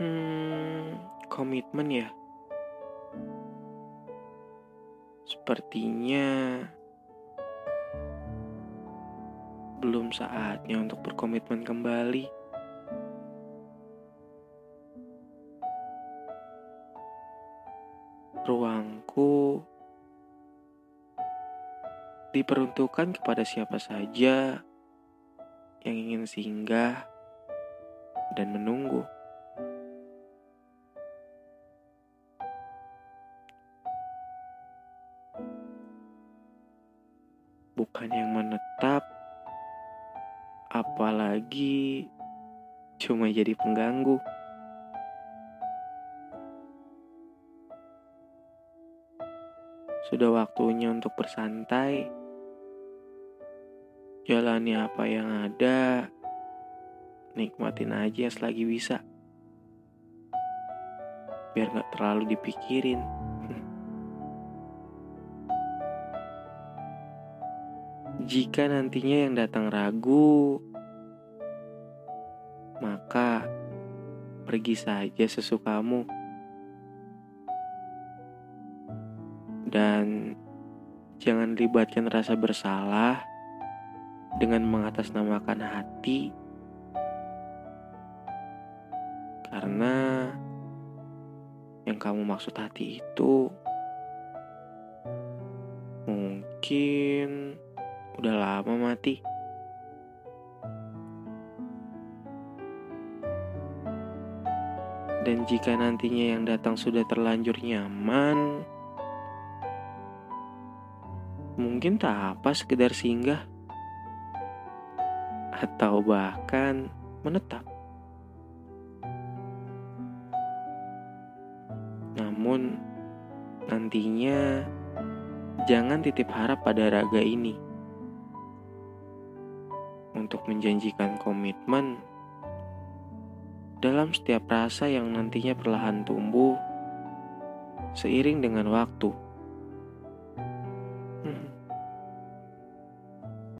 Hmm, komitmen ya. Sepertinya belum saatnya untuk berkomitmen kembali. Ruangku diperuntukkan kepada siapa saja yang ingin singgah dan menunggu. Bukan yang menetap, apalagi cuma jadi pengganggu. Sudah waktunya untuk bersantai, jalani apa yang ada, nikmatin aja selagi bisa. Biar gak terlalu dipikirin. Jika nantinya yang datang ragu, maka pergi saja sesukamu. Dan jangan libatkan rasa bersalah dengan mengatasnamakan hati karena yang kamu maksud hati itu mungkin udah lama mati. Dan jika nantinya yang datang sudah terlanjur nyaman, mungkin tak apa sekedar singgah atau bahkan menetap. Namun nantinya jangan titip harap pada raga ini untuk menjanjikan komitmen dalam setiap rasa yang nantinya perlahan tumbuh seiring dengan waktu. Hmm.